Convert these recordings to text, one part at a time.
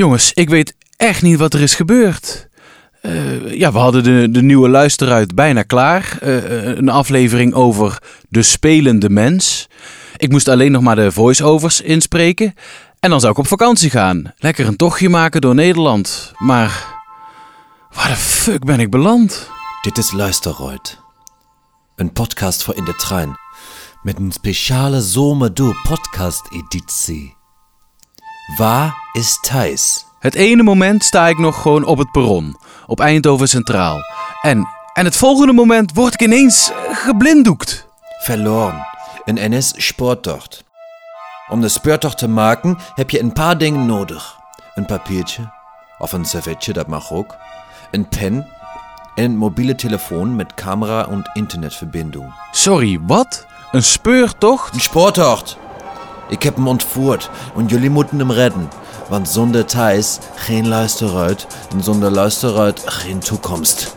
Jongens, ik weet echt niet wat er is gebeurd. Eh, ja, we hadden de, de nieuwe luisteruit bijna klaar. Eh, een aflevering over de spelende mens. Ik moest alleen nog maar de voice-overs inspreken. En dan zou ik op vakantie gaan. Lekker een tochtje maken door Nederland. Maar waar de fuck ben ik beland? Dit is Luisterrooid. Een podcast voor in de trein. Met een speciale Zomerdoe podcast editie. Waar is Thijs? Het ene moment sta ik nog gewoon op het perron, op Eindhoven Centraal. En, en het volgende moment word ik ineens eh, geblinddoekt. Verloren. Een NS-Sporttocht. Om de speurtocht te maken heb je een paar dingen nodig. Een papiertje, of een servetje, dat mag ook. Een pen en een mobiele telefoon met camera en internetverbinding. Sorry, wat? Een speurtocht? Een Sporttocht! Ik heb hem ontvoerd en jullie moeten hem redden. Want zonder Thijs geen luisteruit en zonder luisteruit geen toekomst.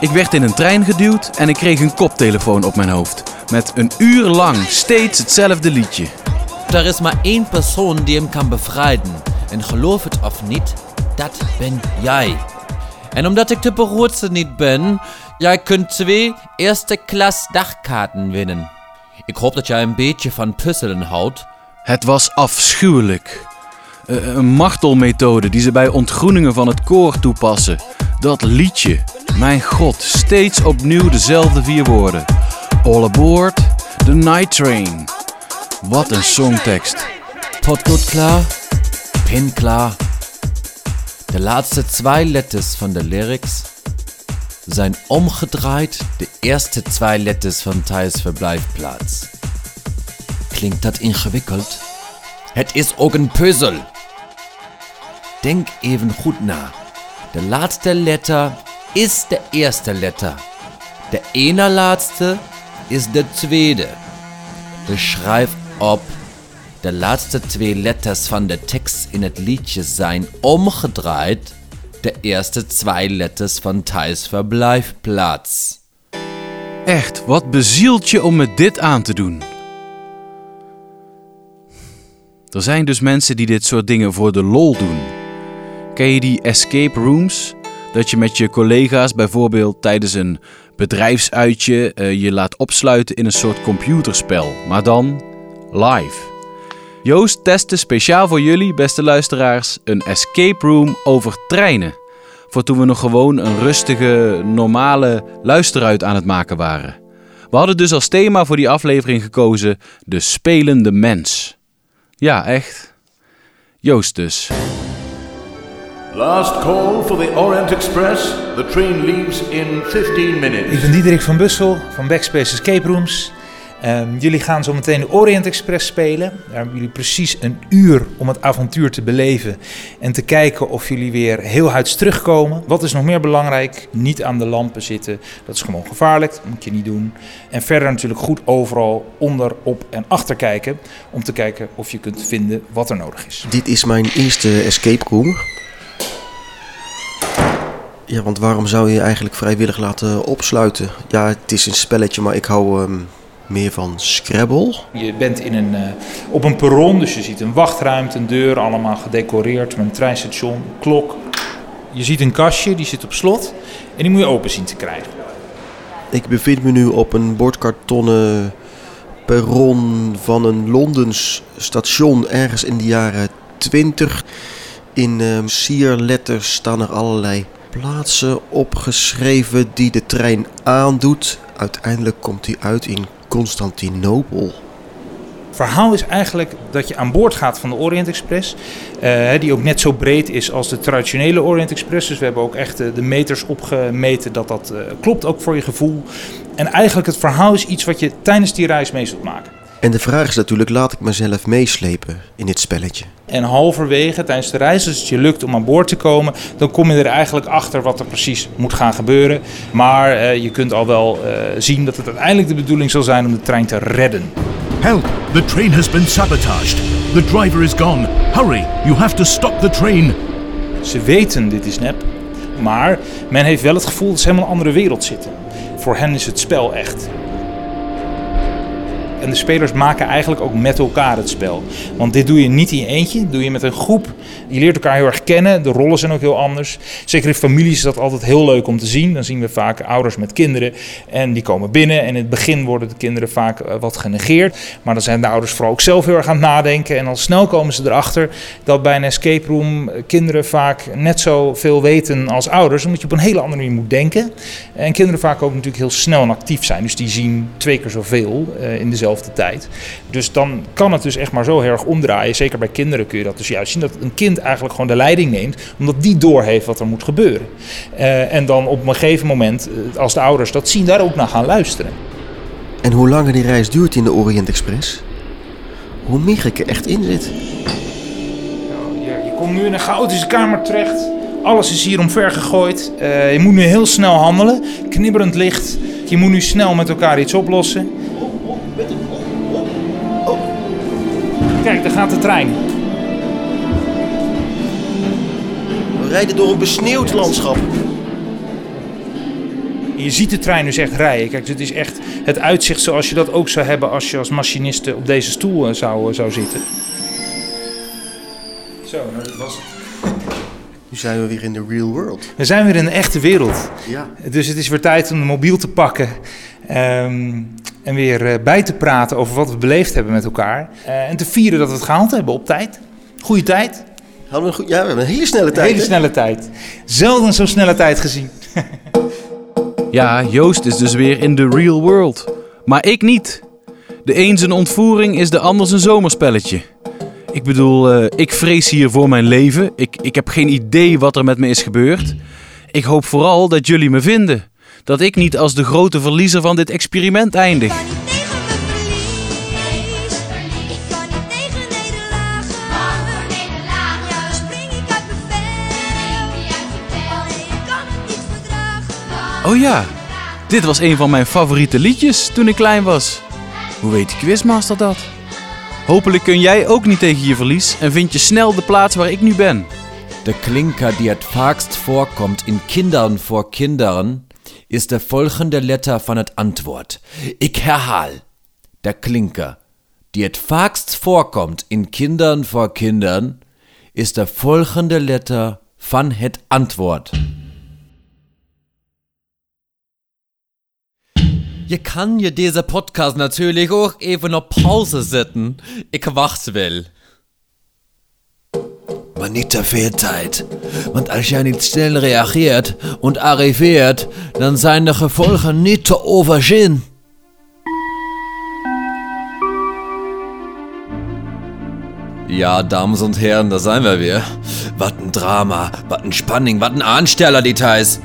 Ik werd in een trein geduwd en ik kreeg een koptelefoon op mijn hoofd. Met een uur lang steeds hetzelfde liedje. Er is maar één persoon die hem kan bevrijden. En geloof het of niet, dat ben jij. En omdat ik de beroerdste niet ben, jij kunt twee eerste klas dagkaarten winnen. Ik hoop dat jij een beetje van puzzelen houdt. Het was afschuwelijk. Eh, een martelmethode die ze bij ontgroeningen van het koor toepassen. Dat liedje. Mijn god, steeds opnieuw dezelfde vier woorden. All aboard the night train. Wat een songtekst. Potlood klaar, pen klaar. De laatste twee letters van de lyrics zijn omgedraaid de eerste twee letters van Thijs verblijfplaats. Klinkt dat ingewikkeld? Het is ook een puzzel. Denk even goed na. De laatste letter is de eerste letter. De ene laatste is de tweede. Dus schrijf op. De laatste twee letters van de tekst in het liedje zijn omgedraaid. De eerste twee letters van Thijs verblijfplaats. Echt, wat bezielt je om me dit aan te doen? Er zijn dus mensen die dit soort dingen voor de lol doen. Ken je die escape rooms? Dat je met je collega's bijvoorbeeld tijdens een bedrijfsuitje uh, je laat opsluiten in een soort computerspel, maar dan live. Joost testte speciaal voor jullie, beste luisteraars, een escape room over treinen. Voor toen we nog gewoon een rustige, normale luisteruit aan het maken waren. We hadden dus als thema voor die aflevering gekozen de spelende mens. Ja, echt. Joost dus. Last call for the Orient Express. The train leaves in 15 minutes. Ik ben Diederik van Bussel van Backspace Escape Rooms. Um, jullie gaan zo meteen de Orient Express spelen. Daar hebben jullie precies een uur om het avontuur te beleven en te kijken of jullie weer heel huids terugkomen. Wat is nog meer belangrijk? Niet aan de lampen zitten. Dat is gewoon gevaarlijk. Dat moet je niet doen. En verder natuurlijk goed overal onder, op en achter kijken. Om te kijken of je kunt vinden wat er nodig is. Dit is mijn eerste escape room. Ja, want waarom zou je eigenlijk vrijwillig laten opsluiten? Ja, het is een spelletje, maar ik hou um, meer van Scrabble. Je bent in een, uh, op een perron, dus je ziet een wachtruimte, een deur, allemaal gedecoreerd met een treinstation, een klok. Je ziet een kastje, die zit op slot en die moet je open zien te krijgen. Ik bevind me nu op een bordkartonnen perron van een Londens station ergens in de jaren 20. In um, sierletters staan er allerlei plaatsen opgeschreven die de trein aandoet. Uiteindelijk komt hij uit in Constantinopel. Het verhaal is eigenlijk dat je aan boord gaat van de Orient Express. Uh, die ook net zo breed is als de traditionele Orient Express. Dus we hebben ook echt de meters opgemeten dat dat uh, klopt ook voor je gevoel. En eigenlijk het verhaal is iets wat je tijdens die reis mee zult maken. En de vraag is natuurlijk, laat ik mezelf meeslepen in dit spelletje? En halverwege tijdens de reis, als het je lukt om aan boord te komen, dan kom je er eigenlijk achter wat er precies moet gaan gebeuren. Maar uh, je kunt al wel uh, zien dat het uiteindelijk de bedoeling zal zijn om de trein te redden. Help! The train has been sabotaged. The driver is gone. Hurry! You have to stop the train. Ze weten dit is nep, maar men heeft wel het gevoel dat ze helemaal in een andere wereld zitten. Voor hen is het spel echt. En de spelers maken eigenlijk ook met elkaar het spel. Want dit doe je niet in je eentje, doe je met een groep. Je leert elkaar heel erg kennen, de rollen zijn ook heel anders. Zeker in families is dat altijd heel leuk om te zien. Dan zien we vaak ouders met kinderen en die komen binnen. En in het begin worden de kinderen vaak eh, wat genegeerd. Maar dan zijn de ouders vooral ook zelf heel erg aan het nadenken. En al snel komen ze erachter dat bij een escape room kinderen vaak net zo veel weten als ouders. Omdat je op een hele andere manier moet denken. En kinderen vaak ook natuurlijk heel snel en actief zijn. Dus die zien twee keer zoveel uh, in dezelfde tijd. Dus dan kan het dus echt maar zo heel erg omdraaien. Zeker bij kinderen kun je dat dus juist zien. Dat een kind eigenlijk gewoon de leiding neemt. Omdat die doorheeft wat er moet gebeuren. Uh, en dan op een gegeven moment, uh, als de ouders dat zien, daar ook naar gaan luisteren. En hoe langer die reis duurt in de Orient Express, hoe meer ik er echt in zit. Je komt nu in een chaotische kamer terecht. Alles is hier omver gegooid. Uh, je moet nu heel snel handelen. Knibberend licht. Je moet nu snel met elkaar iets oplossen. Kijk, daar gaat de trein. We rijden door een besneeuwd landschap. Je ziet de trein dus echt rijden. Kijk, het is echt het uitzicht zoals je dat ook zou hebben als je als machiniste op deze stoel zou, zou zitten. Zo, nou dat was het. Nu zijn we weer in de real world. We zijn weer in de echte wereld. Ja. Dus het is weer tijd om de mobiel te pakken. Um, en weer uh, bij te praten over wat we beleefd hebben met elkaar. Uh, en te vieren dat we het gehaald hebben op tijd. Goede tijd. Hadden we een goed, ja, we hebben een hele snelle tijd. Een hele snelle tijd. Zelden zo'n snelle tijd gezien. ja, Joost is dus weer in de real world. Maar ik niet. De een zijn ontvoering is de ander zijn zomerspelletje. Ik bedoel, uh, ik vrees hier voor mijn leven. Ik, ik heb geen idee wat er met me is gebeurd. Ik hoop vooral dat jullie me vinden. Dat ik niet als de grote verliezer van dit experiment eindig. Oh ja, dit was een van mijn favoriete liedjes toen ik klein was. Hoe weet de Quizmaster dat? Hopelijk kun jij ook niet tegen je verlies en vind je snel de plaats waar ik nu ben. De klinker die het vaakst voorkomt in Kindern voor Kinderen is de volgende letter van het antwoord. Ik herhaal. De klinker die het vaakst voorkomt in Kindern voor Kindern is de volgende letter van het antwoord. Je kan je deze podcast natuurlijk ook even op pauze zetten. Ik wacht wel. aber nicht der Fehlzeit. Wenn ihr nicht schnell reagiert und arriviert, dann seien die Folgen nicht zu oversehen. Ja, Damen und Herren, da seien wir wieder. Was ein Drama, was ein Spanning, was ein Ansteller-Details.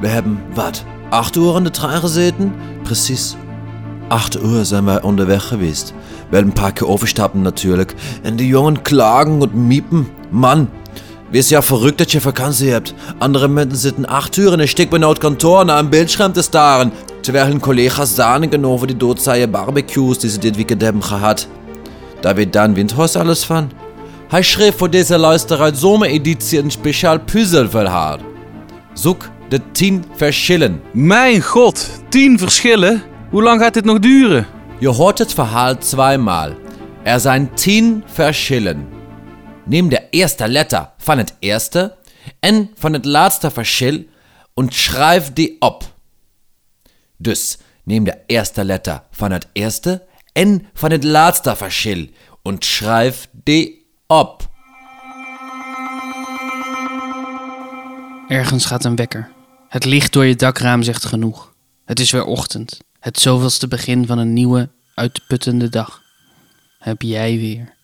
Wir haben, was, acht Uhr in der Traire Präzis 8 Uhr sind wir unterwegs gewesen. Weil ein paar aufgestanden natürlich. Und die Jungen klagen und miepen. Mann, wir sind ja verrückt, dass ihr Vakanz habt. Andere Menschen sitzen 8 Uhr in steck bei laut und am Bildschirm des Staren. Terwijl Kollegas sahnen genau, die dort Barbecues, die sie dit Weekend haben gehabt. Da wird dann Windhaus alles fahren. Er schrieb vor dieser Leusterei Sommeredition Special Puzzle für haar. Zoek de 10 verschillen. Mein Gott, 10 verschillen? Hoe lang gaat dit nog duren? Je hoort het verhaal zweimal. Er zijn 10 verschillen. Neem de eerste letter van het eerste en van het laatste verschil en schrijf die op. Dus neem de eerste letter van het eerste en van het laatste verschil en schrijf die op. Ergens gaat een wekker. Het licht door je dakraam zegt genoeg. Het is weer ochtend. Het zoveelste begin van een nieuwe, uitputtende dag. Heb jij weer.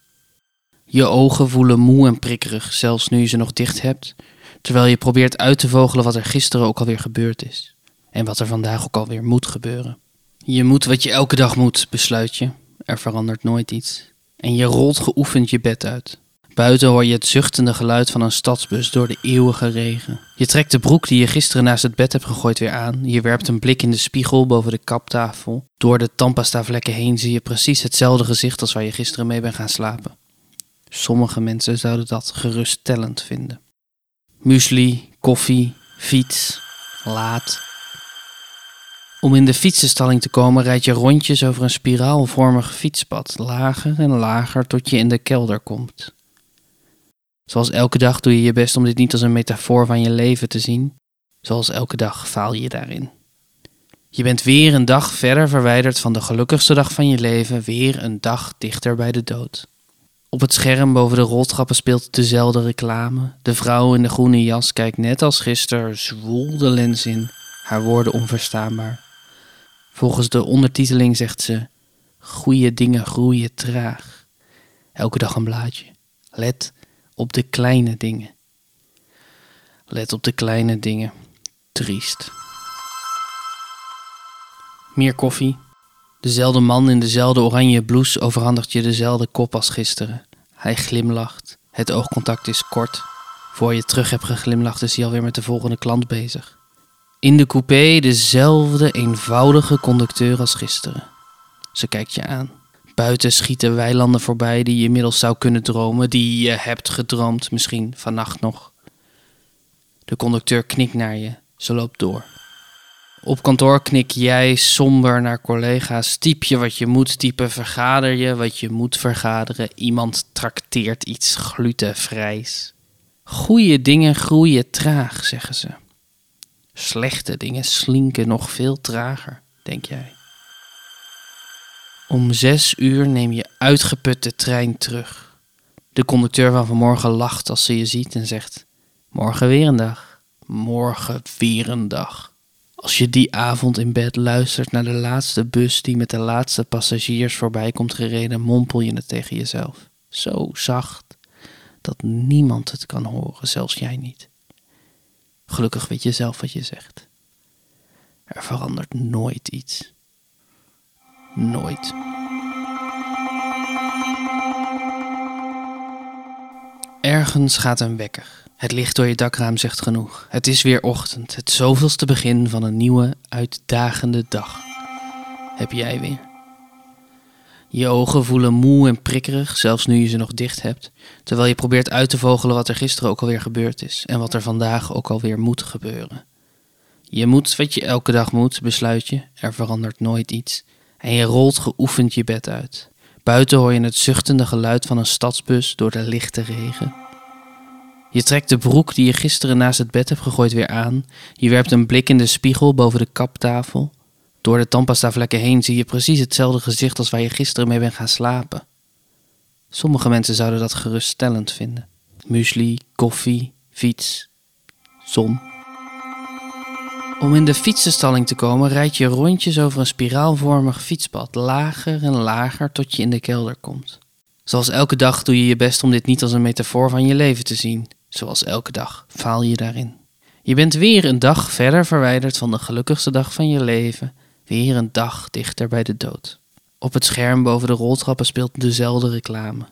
Je ogen voelen moe en prikkerig, zelfs nu je ze nog dicht hebt, terwijl je probeert uit te vogelen wat er gisteren ook alweer gebeurd is. En wat er vandaag ook alweer moet gebeuren. Je moet wat je elke dag moet, besluit je. Er verandert nooit iets. En je rolt geoefend je bed uit. Buiten hoor je het zuchtende geluid van een stadsbus door de eeuwige regen. Je trekt de broek die je gisteren naast het bed hebt gegooid weer aan. Je werpt een blik in de spiegel boven de kaptafel. Door de tandpasta vlekken heen zie je precies hetzelfde gezicht als waar je gisteren mee bent gaan slapen. Sommige mensen zouden dat geruststellend vinden. Muesli, koffie, fiets, laat. Om in de fietsenstalling te komen rijd je rondjes over een spiraalvormig fietspad, lager en lager tot je in de kelder komt. Zoals elke dag doe je je best om dit niet als een metafoor van je leven te zien. Zoals elke dag faal je daarin. Je bent weer een dag verder verwijderd van de gelukkigste dag van je leven, weer een dag dichter bij de dood. Op het scherm boven de roltrappen speelt dezelfde reclame. De vrouw in de groene jas kijkt net als gisteren zwoel de lens in, haar woorden onverstaanbaar. Volgens de ondertiteling zegt ze: Goeie dingen groeien traag. Elke dag een blaadje. Let op de kleine dingen. Let op de kleine dingen. Triest. Meer koffie. Dezelfde man in dezelfde oranje blouse overhandigt je dezelfde kop als gisteren. Hij glimlacht. Het oogcontact is kort. Voor je terug hebt geglimlacht is hij alweer met de volgende klant bezig. In de coupé dezelfde eenvoudige conducteur als gisteren. Ze kijkt je aan. Buiten schieten weilanden voorbij die je inmiddels zou kunnen dromen, die je hebt gedroomd, misschien vannacht nog. De conducteur knikt naar je, ze loopt door. Op kantoor knik jij somber naar collega's. Typ je wat je moet typen, vergader je wat je moet vergaderen. Iemand trakteert iets glutenvrijs. Goeie dingen groeien traag, zeggen ze. Slechte dingen slinken nog veel trager, denk jij. Om zes uur neem je uitgeput de trein terug. De conducteur van vanmorgen lacht als ze je ziet en zegt: Morgen weer een dag. Morgen weer een dag. Als je die avond in bed luistert naar de laatste bus die met de laatste passagiers voorbij komt gereden, mompel je het tegen jezelf. Zo zacht dat niemand het kan horen, zelfs jij niet. Gelukkig weet je zelf wat je zegt. Er verandert nooit iets. Nooit. Ergens gaat een wekker. Het licht door je dakraam zegt genoeg. Het is weer ochtend, het zoveelste begin van een nieuwe, uitdagende dag. Heb jij weer. Je ogen voelen moe en prikkerig, zelfs nu je ze nog dicht hebt, terwijl je probeert uit te vogelen wat er gisteren ook alweer gebeurd is en wat er vandaag ook alweer moet gebeuren. Je moet wat je elke dag moet, besluit je, er verandert nooit iets, en je rolt geoefend je bed uit. Buiten hoor je het zuchtende geluid van een stadsbus door de lichte regen. Je trekt de broek die je gisteren naast het bed hebt gegooid weer aan. Je werpt een blik in de spiegel boven de kaptafel. Door de tandpasta-vlekken heen zie je precies hetzelfde gezicht als waar je gisteren mee bent gaan slapen. Sommige mensen zouden dat geruststellend vinden. Muesli, koffie, fiets, zon. Om in de fietsenstalling te komen rijd je rondjes over een spiraalvormig fietspad, lager en lager tot je in de kelder komt. Zoals elke dag doe je je best om dit niet als een metafoor van je leven te zien. Zoals elke dag faal je daarin. Je bent weer een dag verder verwijderd van de gelukkigste dag van je leven, weer een dag dichter bij de dood. Op het scherm boven de roltrappen speelt dezelfde reclame.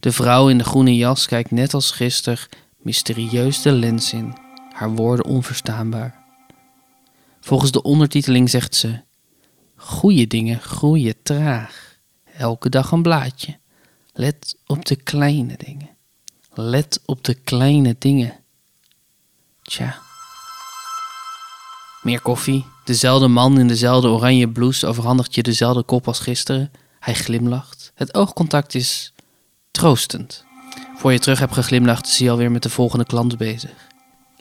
De vrouw in de groene jas kijkt net als gisteren mysterieus de lens in, haar woorden onverstaanbaar. Volgens de ondertiteling zegt ze: Goeie dingen groeien traag, elke dag een blaadje. Let op de kleine dingen. Let op de kleine dingen. Tja. Meer koffie. Dezelfde man in dezelfde oranje blouse overhandigt je dezelfde kop als gisteren. Hij glimlacht. Het oogcontact is troostend. Voor je terug hebt geglimlacht, is hij alweer met de volgende klant bezig.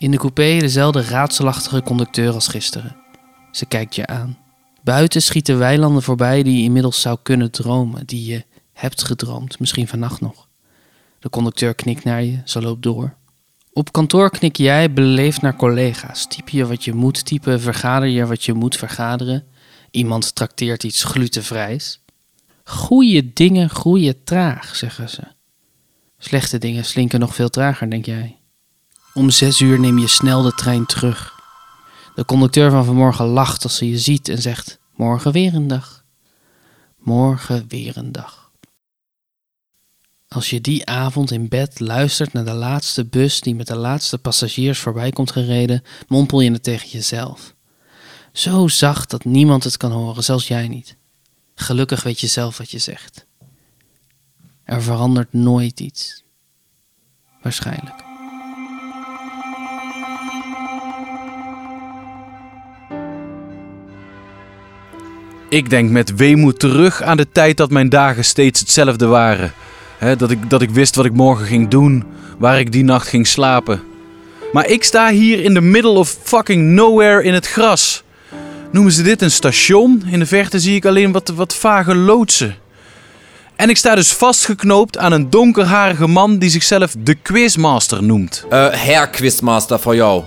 In de coupé dezelfde raadselachtige conducteur als gisteren. Ze kijkt je aan. Buiten schieten weilanden voorbij die je inmiddels zou kunnen dromen, die je hebt gedroomd, misschien vannacht nog. De conducteur knikt naar je, ze loopt door. Op kantoor knik jij beleefd naar collega's. Typ je wat je moet typen, vergader je wat je moet vergaderen. Iemand trakteert iets glutenvrijs. Goeie dingen groeien traag, zeggen ze. Slechte dingen slinken nog veel trager, denk jij. Om zes uur neem je snel de trein terug. De conducteur van vanmorgen lacht als ze je ziet en zegt: Morgen weer een dag. Morgen weer een dag. Als je die avond in bed luistert naar de laatste bus die met de laatste passagiers voorbij komt gereden, mompel je het tegen jezelf. Zo zacht dat niemand het kan horen, zelfs jij niet. Gelukkig weet je zelf wat je zegt. Er verandert nooit iets. Waarschijnlijk. Ik denk met weemoed terug aan de tijd dat mijn dagen steeds hetzelfde waren. Dat, ik, dat ik wist wat ik morgen ging doen, waar ik die nacht ging slapen. Maar ik sta hier in the middle of fucking nowhere in het gras. Noemen ze dit een station? In de verte zie ik alleen wat, wat vage loodsen. En ik sta dus vastgeknoopt aan een donkerharige man die zichzelf de Quizmaster noemt. Eh, Herr Quizmaster voor jou.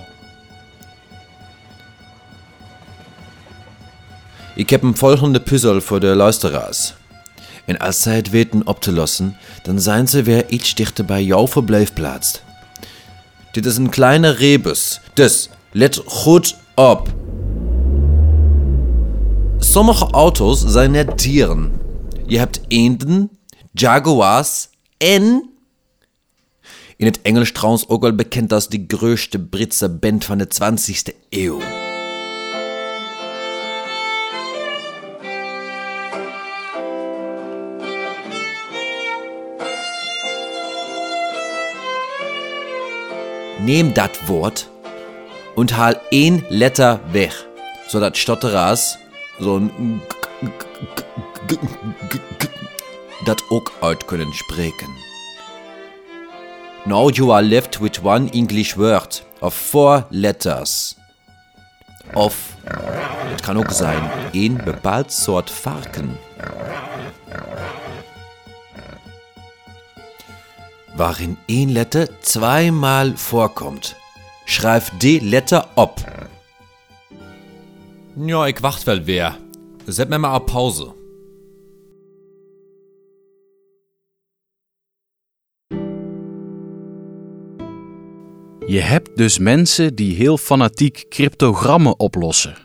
Ik heb een volgende puzzel voor de luisteraars. En als zij het weten op te lossen, dan zijn ze weer iets dichter bij jouw verblijfplaats. Dit is een kleine rebus, dus let goed op. Sommige auto's zijn net dieren. Je hebt eenden, jaguars en... In het Engels trouwens ook wel bekend als de grootste Britse band van de 20e eeuw. Neem dat Wort und haal één letter weg, zodat Stotteraars zo'n dat ook uit kunnen spreken. Now you are left with one English word of four letters. Of, het kan ook zijn, één bepaald soort varken. Waarin één letter zweimal voorkomt. Schrijf die letter op. Ja, ik wacht wel weer. Zet mij maar op pauze. Je hebt dus mensen die heel fanatiek cryptogrammen oplossen.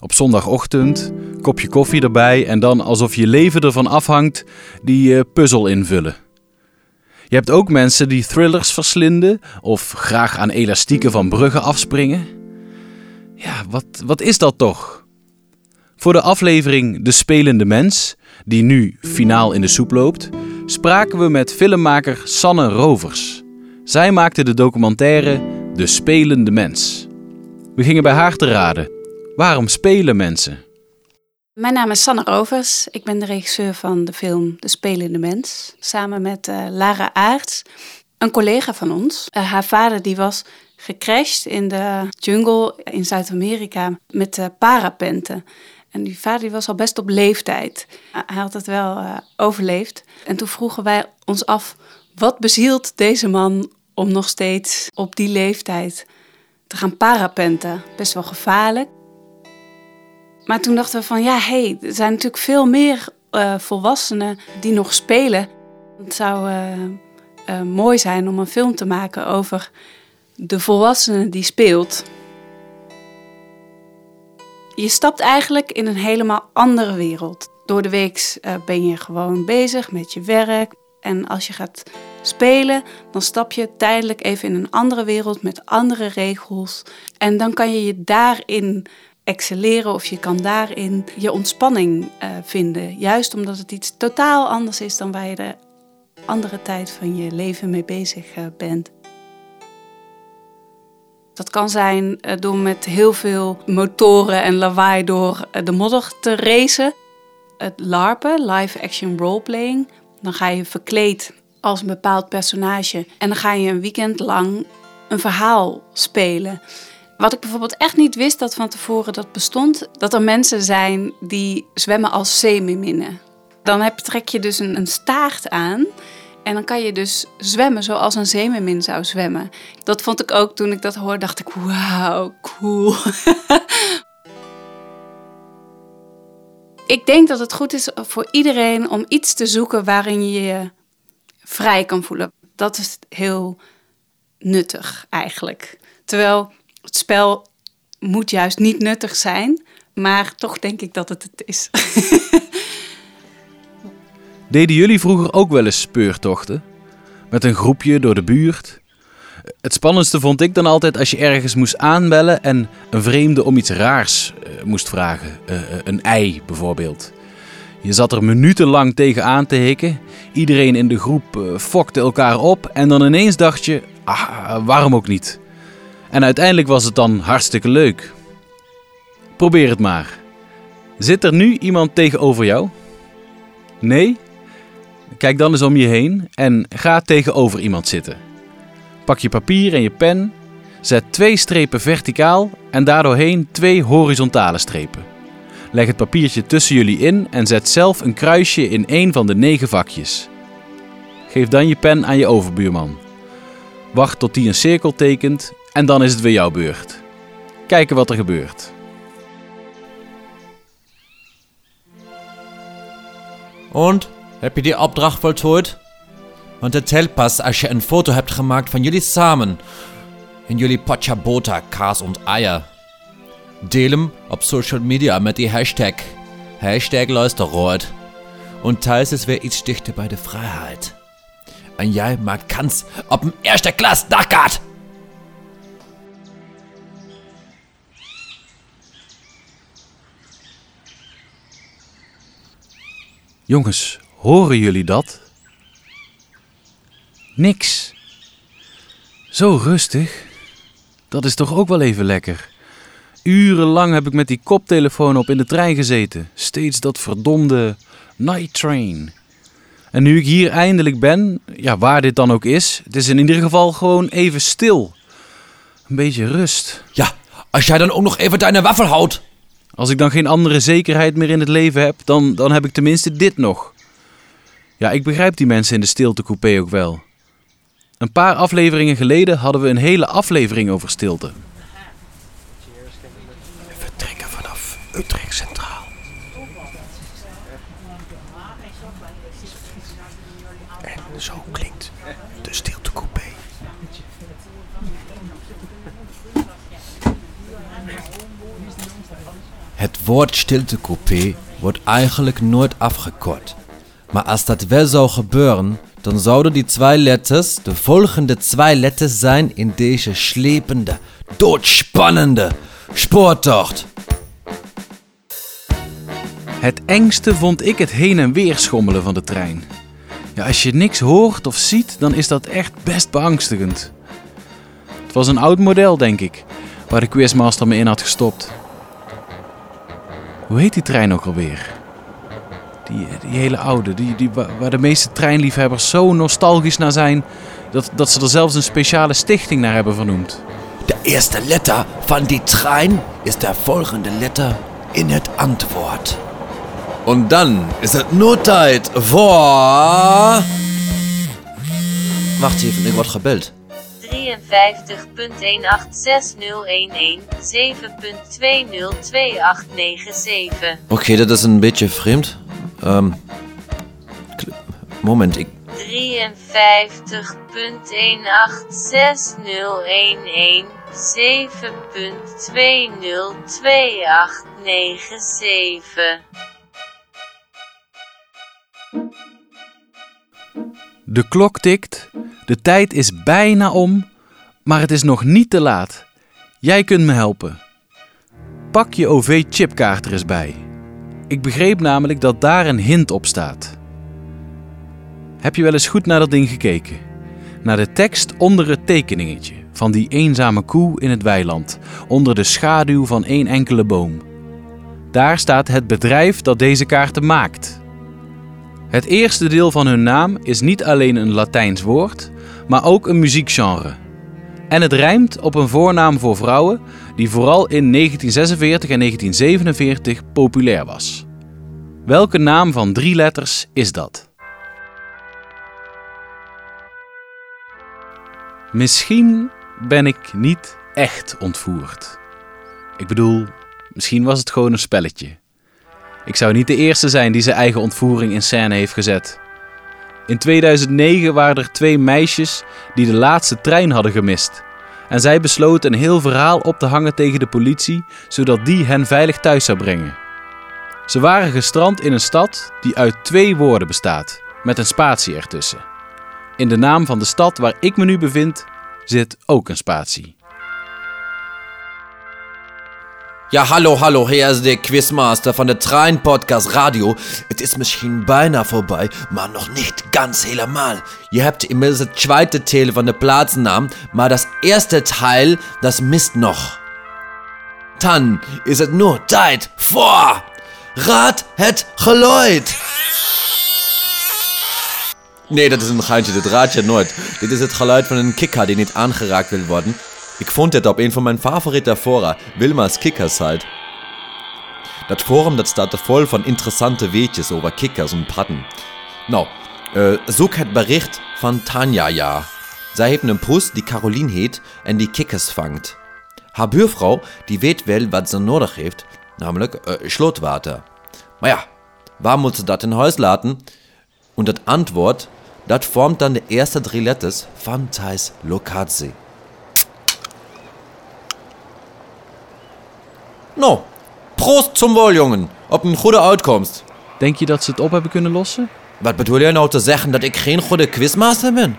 Op zondagochtend, kopje koffie erbij en dan alsof je leven ervan afhangt, die uh, puzzel invullen. Je hebt ook mensen die thrillers verslinden of graag aan elastieken van bruggen afspringen. Ja, wat, wat is dat toch? Voor de aflevering De Spelende Mens, die nu finaal in de soep loopt, spraken we met filmmaker Sanne Rovers. Zij maakte de documentaire De Spelende Mens. We gingen bij haar te raden. Waarom spelen mensen? Mijn naam is Sanne Rovers. Ik ben de regisseur van de film De Spelende Mens. Samen met uh, Lara Aerts, een collega van ons. Uh, haar vader die was gecrashed in de jungle in Zuid-Amerika met uh, parapenten. En die vader die was al best op leeftijd. Hij had het wel overleefd. En toen vroegen wij ons af, wat bezielt deze man om nog steeds op die leeftijd te gaan parapenten? Best wel gevaarlijk. Maar toen dachten we van ja, hey, er zijn natuurlijk veel meer uh, volwassenen die nog spelen. Het zou uh, uh, mooi zijn om een film te maken over de volwassene die speelt. Je stapt eigenlijk in een helemaal andere wereld. Door de week ben je gewoon bezig met je werk. En als je gaat spelen, dan stap je tijdelijk even in een andere wereld met andere regels. En dan kan je je daarin excelleren of je kan daarin je ontspanning uh, vinden. Juist omdat het iets totaal anders is dan waar je de andere tijd van je leven mee bezig uh, bent. Dat kan zijn uh, door met heel veel motoren en lawaai door de modder te racen. Het LARPen, live action roleplaying. Dan ga je verkleed als een bepaald personage en dan ga je een weekend lang een verhaal spelen. Wat ik bijvoorbeeld echt niet wist dat van tevoren dat bestond, dat er mensen zijn die zwemmen als zeemeerminnen. Dan heb, trek je dus een, een staart aan en dan kan je dus zwemmen zoals een zeemermin zou zwemmen. Dat vond ik ook toen ik dat hoorde, dacht ik, wauw, cool. ik denk dat het goed is voor iedereen om iets te zoeken waarin je je vrij kan voelen. Dat is heel nuttig eigenlijk. Terwijl het spel moet juist niet nuttig zijn, maar toch denk ik dat het het is. Deden jullie vroeger ook wel eens speurtochten? Met een groepje door de buurt? Het spannendste vond ik dan altijd als je ergens moest aanbellen en een vreemde om iets raars uh, moest vragen. Uh, een ei bijvoorbeeld. Je zat er minutenlang tegenaan te hikken. Iedereen in de groep fokte elkaar op en dan ineens dacht je, ah, waarom ook niet? En uiteindelijk was het dan hartstikke leuk. Probeer het maar. Zit er nu iemand tegenover jou? Nee? Kijk dan eens om je heen en ga tegenover iemand zitten. Pak je papier en je pen, zet twee strepen verticaal en daardoorheen twee horizontale strepen. Leg het papiertje tussen jullie in en zet zelf een kruisje in één van de negen vakjes. Geef dan je pen aan je overbuurman. Wacht tot die een cirkel tekent en dan is het weer jouw beurt. Kijken wat er gebeurt. Und? Heb je die opdracht voltooid? Want het telt pas als je een foto hebt gemaakt van jullie samen. In jullie potjabota, kaas en eier. Deel hem op social media met die hashtag. Hashtag luisterrood. Und teils es weer iets dichter bij de vrijheid. En jij maakt kans op een eerste klas dagkaart. Jongens, horen jullie dat? Niks. Zo rustig. Dat is toch ook wel even lekker. Urenlang heb ik met die koptelefoon op in de trein gezeten. Steeds dat verdomde night train. En nu ik hier eindelijk ben, ja, waar dit dan ook is, het is in ieder geval gewoon even stil. Een beetje rust. Ja, als jij dan ook nog even deine waffel houdt. Als ik dan geen andere zekerheid meer in het leven heb, dan, dan heb ik tenminste dit nog. Ja, ik begrijp die mensen in de stiltecoupé ook wel. Een paar afleveringen geleden hadden we een hele aflevering over stilte. We vertrekken vanaf Utrecht Centraal. En zo klinkt de stiltecoupé. Het woord stiltecoupé wordt eigenlijk nooit afgekort. Maar als dat wel zou gebeuren, dan zouden die twee letters de volgende twee letters zijn in deze slepende, doodspannende spoortocht. Het engste vond ik het heen en weer schommelen van de trein. Ja, als je niks hoort of ziet, dan is dat echt best beangstigend. Het was een oud model, denk ik, waar de quizmaster me in had gestopt. Hoe heet die trein ook alweer? Die, die hele oude, die, die, wa- waar de meeste treinliefhebbers zo nostalgisch naar zijn... Dat, dat ze er zelfs een speciale stichting naar hebben vernoemd. De eerste letter van die trein is de volgende letter in het antwoord. En dan is het nu tijd voor... Wacht even, ik word gebeld. 53.1860117.202897. Oké, dat is een beetje vreemd. Ehm, kl- moment, ik... 53.1860117.202897. De klok tikt, de tijd is bijna om, maar het is nog niet te laat. Jij kunt me helpen. Pak je OV-chipkaart er eens bij. Ik begreep namelijk dat daar een hint op staat. Heb je wel eens goed naar dat ding gekeken? Naar de tekst onder het tekeningetje van die eenzame koe in het weiland, onder de schaduw van één enkele boom. Daar staat het bedrijf dat deze kaarten maakt. Het eerste deel van hun naam is niet alleen een Latijns woord, maar ook een muziekgenre. En het rijmt op een voornaam voor vrouwen die vooral in 1946 en 1947 populair was. Welke naam van drie letters is dat? Misschien ben ik niet echt ontvoerd. Ik bedoel, misschien was het gewoon een spelletje. Ik zou niet de eerste zijn die zijn eigen ontvoering in scène heeft gezet. In 2009 waren er twee meisjes die de laatste trein hadden gemist. En zij besloten een heel verhaal op te hangen tegen de politie, zodat die hen veilig thuis zou brengen. Ze waren gestrand in een stad die uit twee woorden bestaat, met een spatie ertussen. In de naam van de stad waar ik me nu bevind zit ook een spatie. Ja, hallo, hallo, hier is de Quizmaster van de Trein Podcast Radio. Het is misschien bijna voorbij, maar nog niet ganz helemaal. Je hebt inmiddels het tweede deel van de plaatsnaam, maar das eerste Teil, das mist nog. Dan is het nu tijd voor Raad het geluid! Nee, dat is een geintje, dat raad je nooit. Dit is het geluid van een kikker die niet aangeraakt wil worden. Ik vond dit op een van mijn favoriete fora, Wilma's Kickersite. Dat forum dat staat vol van interessante weetjes over kikkers en padden. Nou, äh, zoek het bericht van Tanja ja. Zij heeft een poes die Caroline heet en die kikkers vangt. Haar buurvrouw die weet wel wat ze nodig heeft, namelijk äh, slootwater. Maar ja, waar moet ze dat in huis laten? En het antwoord, dat vormt dan de eerste drie letters van Thijs locatie. Nou, proost zum jongen. Op een goede uitkomst. Denk je dat ze het op hebben kunnen lossen? Wat bedoel je nou te zeggen dat ik geen goede quizmaster ben?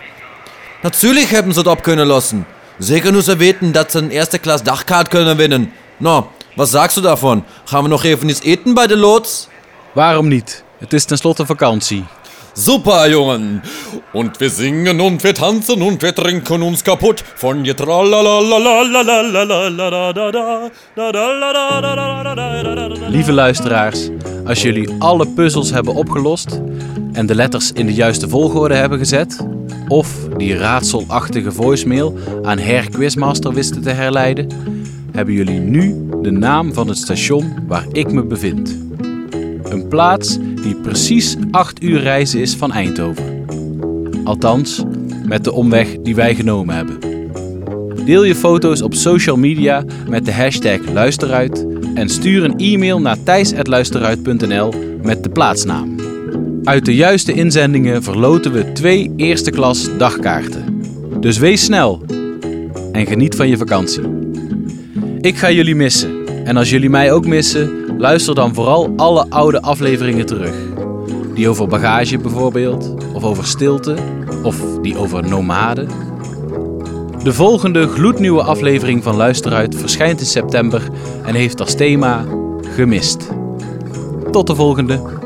Natuurlijk hebben ze het op kunnen lossen. Zeker nu ze weten dat ze een eerste klas dagkaart kunnen winnen. Nou, wat sagst du davon? Gaan we nog even iets eten bij de loods? Waarom niet? Het is tenslotte vakantie. Super, Jungen. Und wir singen und wir tanzen und wir trinken uns kaputt von je Lieve luisteraars, als jullie alle puzzels hebben opgelost en de letters in de juiste volgorde hebben gezet, of die raadselachtige voicemail aan Her Quizmaster wisten te herleiden, hebben jullie nu de naam van het station waar ik me bevind. Een plaats die precies 8 uur reizen is van Eindhoven. Althans, met de omweg die wij genomen hebben. Deel je foto's op social media met de hashtag luisteruit en stuur een e-mail naar thijs.luisteruit.nl met de plaatsnaam. Uit de juiste inzendingen verloten we twee eerste klas dagkaarten. Dus wees snel en geniet van je vakantie. Ik ga jullie missen en als jullie mij ook missen, luister dan vooral alle oude afleveringen terug. Die over bagage bijvoorbeeld, of over stilte, of die over nomaden. De volgende gloednieuwe aflevering van Luisteruit verschijnt in september en heeft als thema Gemist. Tot de volgende!